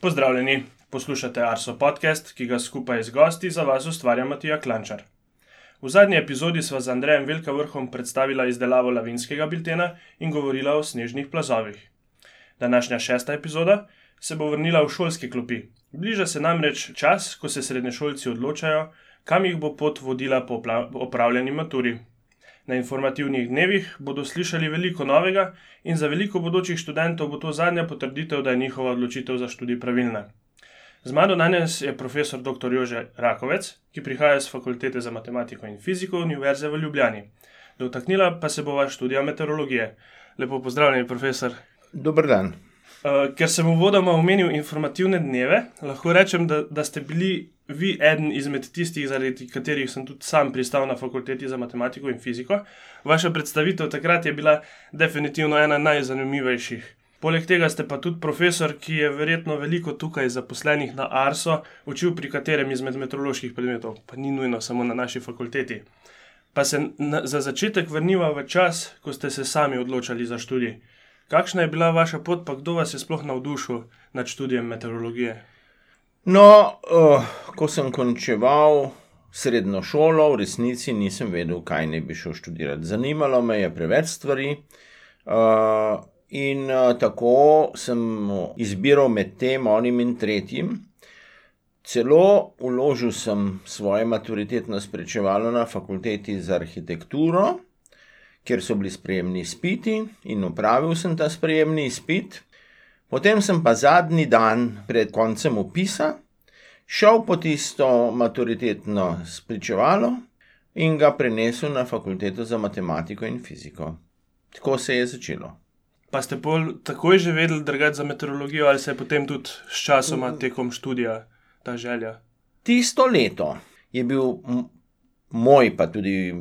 Pozdravljeni, poslušate Arso podcast, ki ga skupaj z gosti za vas ustvarja Matija Klančar. V zadnji epizodi sva z Andrejem Velika vrhom predstavila izdelavo lavinskega biltena in govorila o snežnih plazovih. Današnja šesta epizoda se bo vrnila v šolske klopi. Bliža se namreč čas, ko se srednješolci odločajo, kam jih bo pot vodila po opravljeni maturi. Na informativnih dnevih bodo slišali veliko novega, in za veliko bodočih študentov bo to zadnja potrditev, da je njihova odločitev za študij pravilna. Z mano danes je profesor dr. Jože Rakovec, ki prihaja z fakultete za matematiko in fiziko Univerze v Ljubljani. Dotaknila pa se bova študija meteorologije. Lepo pozdravljen, profesor. Dober dan. Uh, ker sem uvodoma omenil informativne dneve, lahko rečem, da, da ste bili vi eden izmed tistih, zaradi katerih sem tudi sam pristal na fakulteti za matematiko in fiziko. Vaša predstavitev takrat je bila definitivno ena najzanimivejših. Poleg tega ste pa tudi profesor, ki je verjetno veliko tukaj zaposlenih na Arso, učil pri katerem izmed meteoroloških predmetov, pa ni nujno samo na naši fakulteti. Pa se na, za začetek vrniva v čas, ko ste se sami odločali za študij. Kakšna je bila vaša pot, pa kdo vas je sploh navdušil nad študijem meteorologije? No, uh, ko sem končeval srednjo šolo, v resnici nisem vedel, kaj ne bi šel študirati. Zanimalo me je preveč stvari. Uh, in uh, tako sem izbiral med tem, onim in tretjim. Celo uložil sem svoje maturitetno sprečevalo na fakulteti za arhitekturo, kjer so bili sprejemni izpiti, in upravil sem ta sprejemni izpit. Potem sem pa zadnji dan pred koncem opisa šel po tisto maturitetno spričevalo in ga prenesel na fakulteto za matematiko in fiziko. Tako se je začelo. Pa ste pol takoj že vedeli, da gre za meteorologijo, ali se je potem tudi s časoma tekom študija ta želja? Tisto leto je bil moj, pa tudi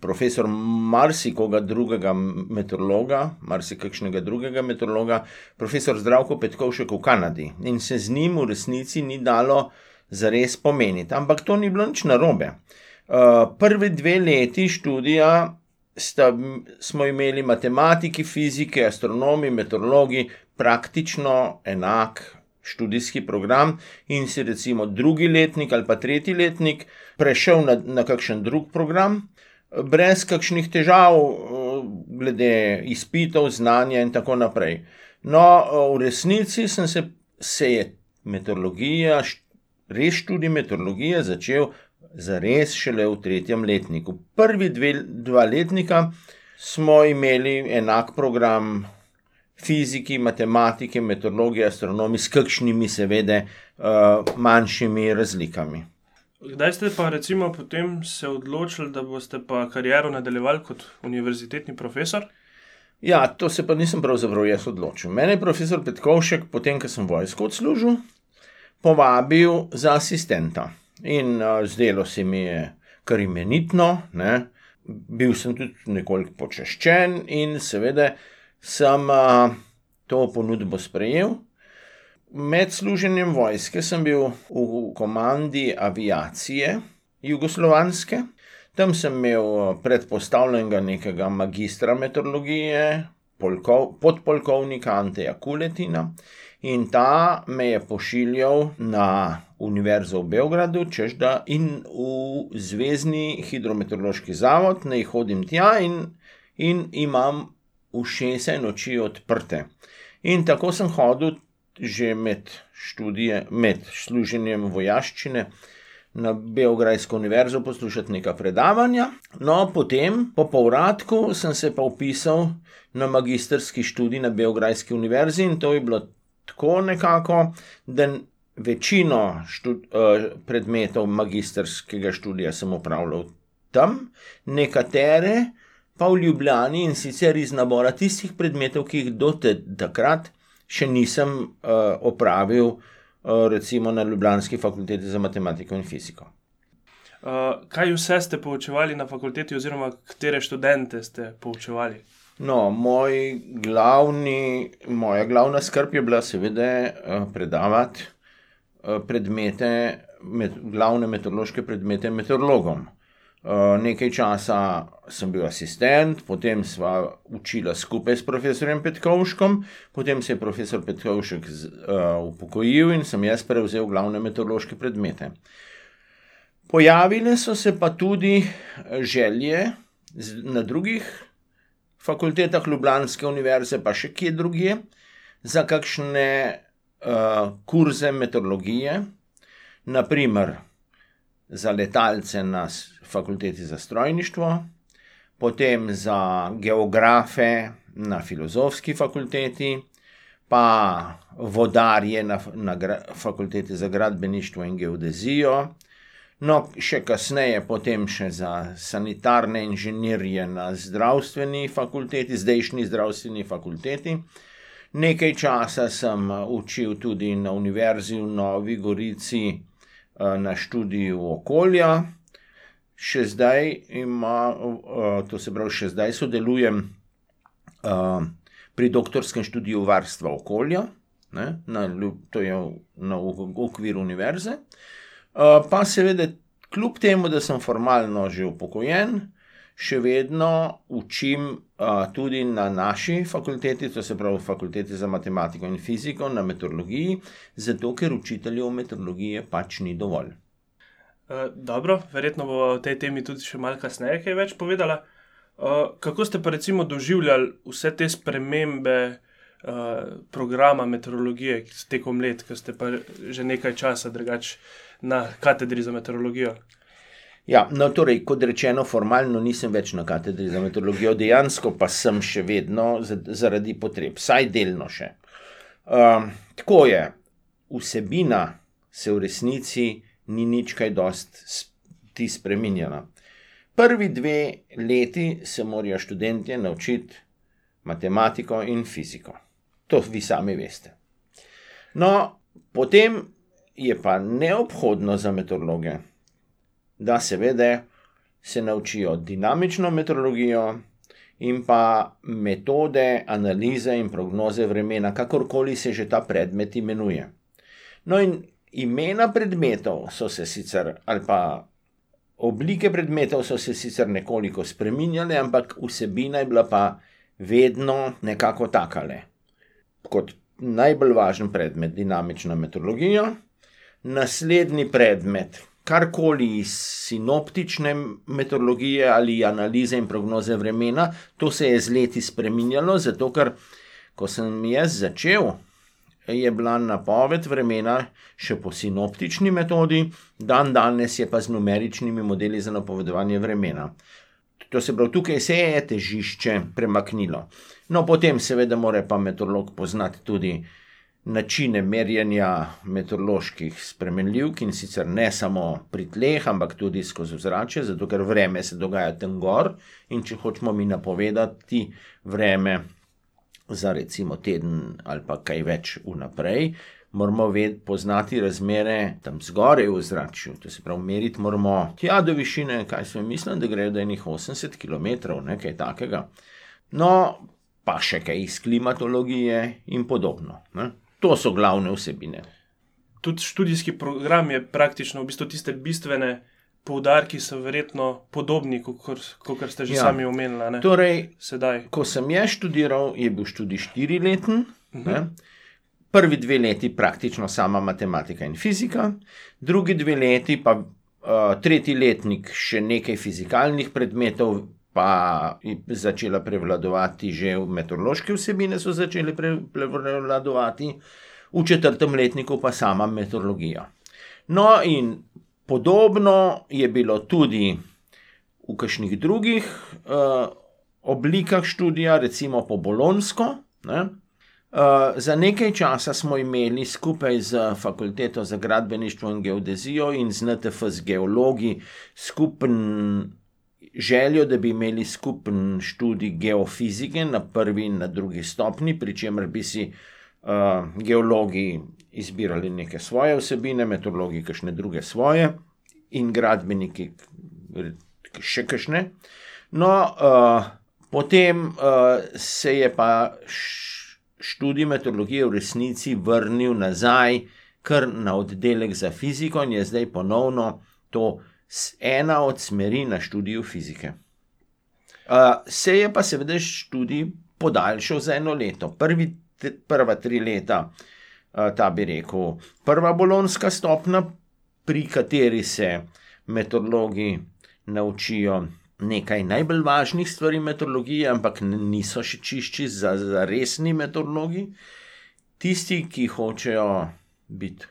profesor marsikoga drugega meteorologa, marsikakšnega drugega meteorologa, profesor Zdravko Petkovšek v Kanadi. In se z njim v resnici ni dalo zares pomeniti. Ampak to ni bilo nič narobe. Uh, prvi dve leti študija sta, smo imeli matematiki, fiziki, astronomi, meteorologi praktično enak študijski program in si recimo drugi letnik ali pa tretji letnik prešel na, na kakšen drug program, brez kakšnih težav, glede izpitov, znanja in tako naprej. No, v resnici sem se, se je meteorologija, res študij meteorologije, začel zares šele v tretjem letniku. Prvi dve, dva letnika smo imeli enak program fiziki, matematike, meteorologije, astronomi, s kakšnimi, seveda, uh, manjšimi razlikami. Kdaj ste pa recimo potem se odločili, da boste pa kariero nadaljevali kot univerzitetni profesor? Ja, to se pa nisem pravzaprav jaz odločil. Mene je profesor Petkovšek, potem, ko sem vojsko odslužil, povabil za asistenta. In uh, zdelo se mi je kar imenitno, ne? bil sem tudi nekoliko počaščen in seveda sem uh, to ponudbo sprejel. Med služenjem vojske sem bil v komandi aviacije jugoslovanske. Tam sem imel predpostavljenega nekega magistra meteorologije, polkov, podpolkovnika Anteja Kuletina, in ta me je pošiljal na Univerzo v Beogradu, čež da in v Zvezdni hidrometeorološki zavod, naj hodim tja in, in imam ušesa in oči odprte. In tako sem hodil že med študije, med služenjem vojaščine na Beograjsko univerzo poslušati neka predavanja. No, potem, po povratku, sem se pa upisal na magistrski študij na Beograjski univerzi in to je bilo tako nekako, da večino štud, uh, predmetov magistrskega študija sem upravljal tam, nekatere pa v Ljubljani in sicer iz nabora tistih predmetov, ki jih do takrat še nisem uh, opravil, uh, recimo na Ljubljanski fakulteti za matematiko in fiziko. Uh, kaj vse ste poučevali na fakulteti, oziroma katere študente ste poučevali? No, moj glavni, moja glavna skrb je bila, seveda, uh, predavati uh, predmete, med, glavne meteorološke predmete meteorologom. Uh, nekaj časa sem bil asistent, potem sva učila skupaj s profesorjem Petkovškom, potem se je profesor Petkovšek z, uh, upokojil in sem jaz prevzel glavne meteorološke predmete. Pojavile so se pa tudi želje z, na drugih fakultetah Ljubljanske univerze, pa še kje drugje, za kakšne uh, kurze meteorologije, naprimer za letalce na fakulteti za strojništvo, potem za geografe na filozofski fakulteti, pa vodarje na, na fakulteti za gradbeništvo in geodezijo. No, še kasneje, potem še za sanitarne inženirje na zdravstveni fakulteti, zdajšnji zdravstveni fakulteti. Nekaj časa sem učil tudi na Univerzi v Novi Gorici na študiju okolja, še zdaj ima, to se pravi, še zdaj sodelujem pri doktorskem študiju varstva okolja, ne, na, to je na okviru univerze. Pa seveda, kljub temu, da sem formalno že upokojen, še vedno učim tudi na naši fakulteti, to se pravi fakulteti za matematiko in fiziko, na meteorologiji, zato ker učiteljev meteorologije pač ni dovolj. Eh, dobro, verjetno bo o tej temi tudi še malce kasneje kaj več povedala. Uh, kako ste pa recimo doživljali vse te spremembe uh, programa meteorologije tekom let, ki ste pa že nekaj časa drugač na katedri za meteorologijo? Ja, no, torej, kot rečeno, formalno nisem več na katedri za meteorologijo, dejansko pa sem še vedno zaradi potreb, vsaj delno še. Uh, tako je, vsebina se v resnici ni nič kaj dost ti spremenjena. Prvi dve leti se morajo študentje naučiti matematiko in fiziko. To vi sami veste. No, potem je pa neobhodno za meteorologe, da seveda se naučijo dinamično meteorologijo in pa metode analize in prognoze vremena, kakorkoli se že ta predmet imenuje. No, in Imena predmetov so se sicer, ali pa oblike predmetov so se sicer nekoliko spremenjale, ampak vsebina je bila pa vedno nekako takale. Kot najbolj važen predmet, dinamična meteorologija, naslednji predmet, karkoli iz sinoptične meteorologije ali analize in prognoze vremena, to se je z leti spremenjalo, zato ker ko sem jaz začel je bila napoved vremena še po sinoptični metodi, dan danes je pa z numeričnimi modeli za napovedovanje vremena. To se pravi, tukaj se je težišče premaknilo. No, potem seveda mora pa meteorolog poznati tudi načine merjenja meteoroloških spremenljivk in sicer ne samo pri tleh, ampak tudi skozi zrače, zato ker vreme se dogaja tam gor in če hočemo mi napovedati vreme, za recimo teden ali pa kaj več vnaprej, moramo ved, poznati razmere tam zgoraj v zraku. To se pravi, meriti moramo tja do višine, kaj se mislim, da gre do enih 80 km, nekaj takega. No, pa še kaj iz klimatologije in podobno. Ne? To so glavne vsebine. Tudi študijski program je praktično v bistvu tiste bistvene poudarki so verjetno podobni, kot ste že ja. sami omenili. Torej, ko sem jaz študiral, je bil študij štiri leten. Uh -huh. Prvi dve leti praktično sama matematika in fizika, drugi dve leti pa uh, tretji letnik še nekaj fizikalnih predmetov, pa je začela prevladovati že meteorološke vsebine, so začele prevladovati, v četrtem letniku pa sama meteorologija. No, in Podobno je bilo tudi v kakšnih drugih uh, oblikah študija, recimo po Bolonsko. Ne? Uh, za nekaj časa smo imeli skupaj z Fakulteto za gradbeništvo in geodezijo in z NTF z geologi skupen željo, da bi imeli skupen študij geofizike na prvi in na drugi stopni, pri čemer bi si uh, geologi izbirali neke svoje vsebine, metodologi, kakšne druge svoje, in gradbeniki, še kakšne. No, uh, potem uh, se je pa študij metodologije v resnici vrnil nazaj kar na oddelek za fiziko in je zdaj ponovno to ena od smeri na študiju fizike. Uh, se je pa seveda študij podaljšal za eno leto. Prvi, prva tri leta, uh, ta bi rekel, prva bolonska stopna, pri kateri se metodologi naučijo nekaj najbolj važnih stvari metodologije, ampak niso še čišči za, za resni metodologi. Tisti, ki hočejo biti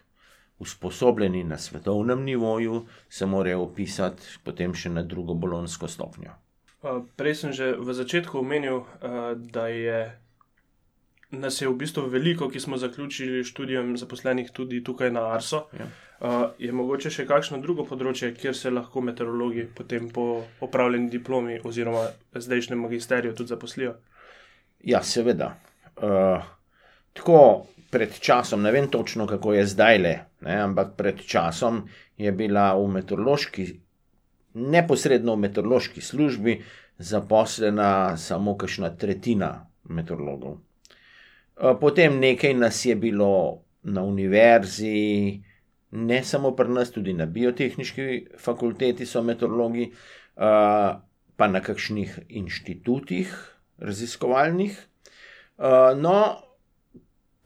usposobljeni na svetovnem nivoju, se morajo upisati potem še na drugo bolonsko stopnjo. Prej sem že v začetku omenil, da je nas je v bistvu veliko, ki smo zaključili študijem zaposlenih tudi tukaj na Arso. Ja. Je mogoče še kakšno drugo področje, kjer se lahko meteorologi potem po opravljeni diplomi oziroma zdajšnjem magisteriju tudi zaposlijo? Ja, seveda. Uh, tako pred časom, ne vem točno, kako je zdaj le, ne, ampak pred časom je bila v meteorološki, neposredno v meteorološki službi, zaposlena samo kakšna tretjina meteorologov. Potem nekaj nas je bilo na univerzi, ne samo pri nas, tudi na biotehnički fakulteti so meteorologi, pa na kakšnih inštitutih raziskovalnih. No,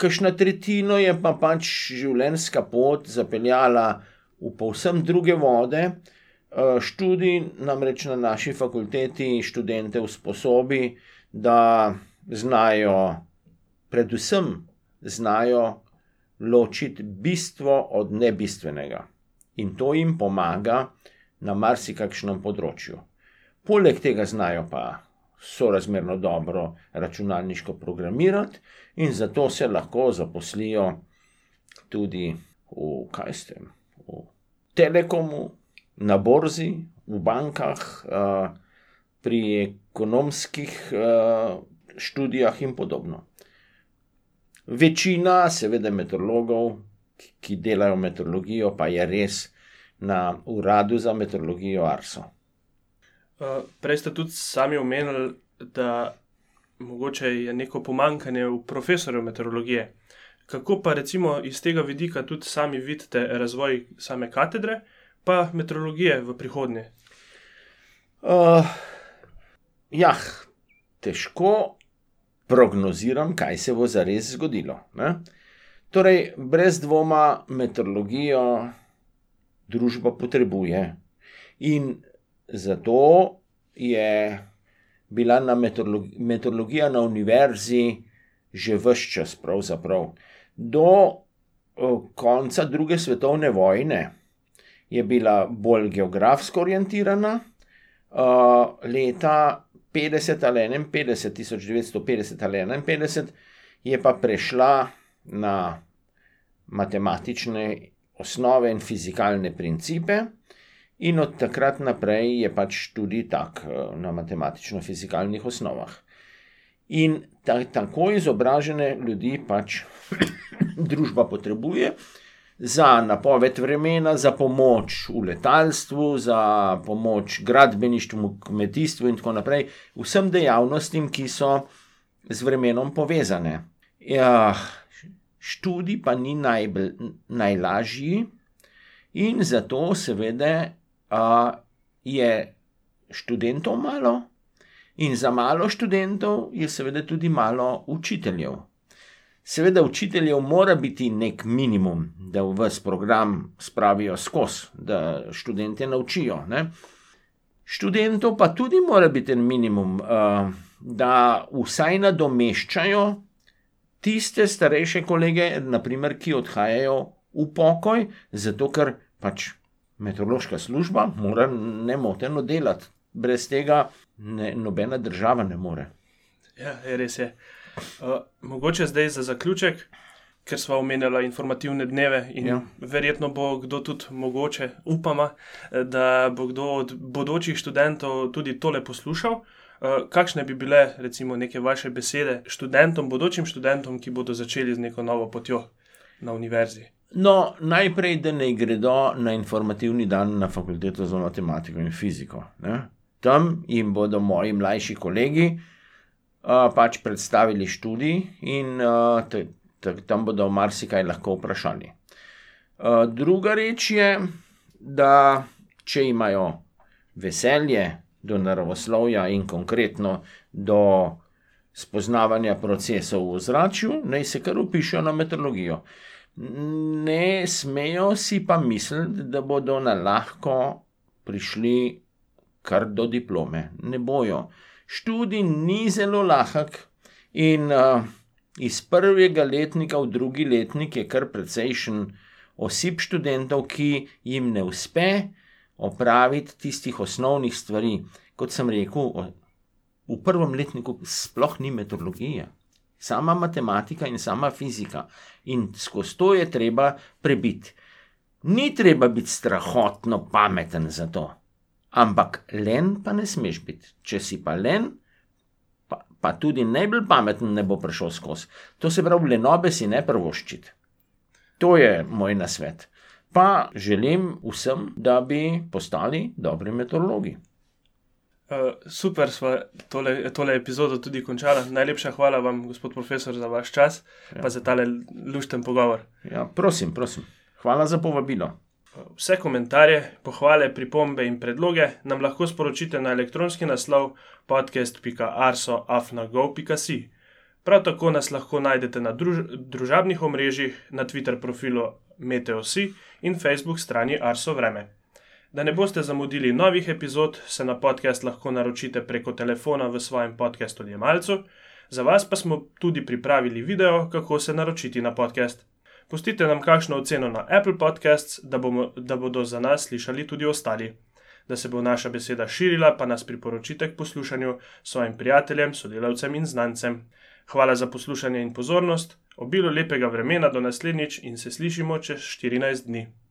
kakšna tretjina je pa pač življenjska pot zapeljala v povsem druge vode. Študij namreč na naši fakulteti študente usposobi, da znajo, predvsem znajo ločiti bistvo od nebistvenega. In to jim pomaga na marsikakšnem področju. Poleg tega znajo pa sorazmerno dobro računalniško programirati, in zato se lahko zaposlijo tudi v, kaj ste, v telekomu, na borzi, v bankah, pri ekonomskih študijah in podobno. Večina, seveda, meteorologov, ki delajo meteorologijo, pa je res na uradu za meteorologijo Arso. Prej ste tudi sami omenili, da mogoče je neko pomankanje v profesorju meteorologije. Kako pa recimo iz tega vidika tudi sami vidite razvoj same katedre, pa meteorologije v prihodnje? Uh, ja, težko prognoziram, kaj se bo zares zgodilo. Ne? Torej, brez dvoma meteorologijo družba potrebuje. In zato je bila na meteorologi, meteorologija na univerzi že vse čas, pravzaprav. Do konca druge svetovne vojne je bila bolj geografsko orientirana, o, leta 50 ali 51, 1950 ali 51, je pa prešla na matematične osnove in fizikalne principe. In od takrat naprej je pač tudi tak eh, na matematično-fizikalnih osnovah. In ta, tako izobražene ljudi pač družba potrebuje za napoved vremena, za pomoč v letalstvu, za pomoč gradbeništvu, kmetijstvu in tako naprej, vsem dejavnostim, ki so z vremenom povezane. Ja, študij pa ni najbolj, najlažji in zato seveda uh, je študentov malo, in za malo študentov je seveda tudi malo učiteljev. Seveda, učiteljev mora biti nek minimum, da v vse program spravijo skozi, da študente naučijo. Ne? Študentov pa tudi mora biti en minimum, da vsaj nadomeščajo tiste starejše kolege, naprimer, ki odhajajo v pokoj, zato ker pač meteorološka služba mora nemoteno delati. Brez tega ne, nobena država ne more. Ja, je res je. Uh, mogoče zdaj za zaključek, ker smo omenjali informativne dneve in ja. verjetno bo kdo tudi, mogoče upamo, da bo kdo od bodočih študentov tudi tole poslušal. Uh, kakšne bi bile, recimo, neke vaše besede študentom, bodočim študentom, ki bodo začeli z neko novo potjo na univerzi? No, najprej, da ne gredo na informativni dan na fakulteto za matematiko in fiziko. Ne? Tam jim bodo moji mlajši kolegi uh, pač predstavili študij in uh, te, te, tam bodo marsikaj lahko vprašali. Uh, druga reč je, da če imajo veselje do naravoslovja in konkretno do spoznavanja procesov v ozračju, naj se kar upišajo na meteorologijo. Ne smejo si pa misliti, da bodo na lahko prišli kar do diplome. Ne bojo. Študij ni zelo lahek in uh, iz prvega letnika v drugi letnik je kar precejšen osip študentov, ki jim ne uspe opraviti tistih osnovnih stvari. Kot sem rekel, v prvem letniku sploh ni metodologije, sama matematika in sama fizika. In skozi to je treba prebiti. Ni treba biti strahotno pameten za to, ampak len pa ne smeš biti. Če si pa len, pa, pa tudi najbolj pameten ne bo prišel skozi. To se pravi, lenobe si ne prvoščiti. To je moj nasvet. Pa želim vsem, da bi postali dobri meteorologi. Uh, super, smo tole, tole epizodo tudi končali. Najlepša hvala vam, gospod profesor, za vaš čas in ja. za tale lušten pogovor. Ja, prosim, prosim. Hvala za povabilo. Vse komentarje, pohvale, pripombe in predloge nam lahko sporočite na elektronski naslov podcast.arso.afnago.si. Prav tako nas lahko najdete na druž družabnih omrežjih, na Twitter profilu Meteosi in Facebook strani Arso Vreme. Da ne boste zamudili novih epizod, se na podcast lahko naročite preko telefona v svojem podkastu odjemalcu, za vas pa smo tudi pripravili video, kako se naročiti na podcast. Pustite nam kakšno oceno na Apple Podcasts, da, bomo, da bodo za nas slišali tudi ostali. Da se bo naša beseda širila, pa nas priporočite k poslušanju svojim prijateljem, sodelavcem in znancem. Hvala za poslušanje in pozornost, obilo lepega vremena do naslednjič in se slišimo čez 14 dni.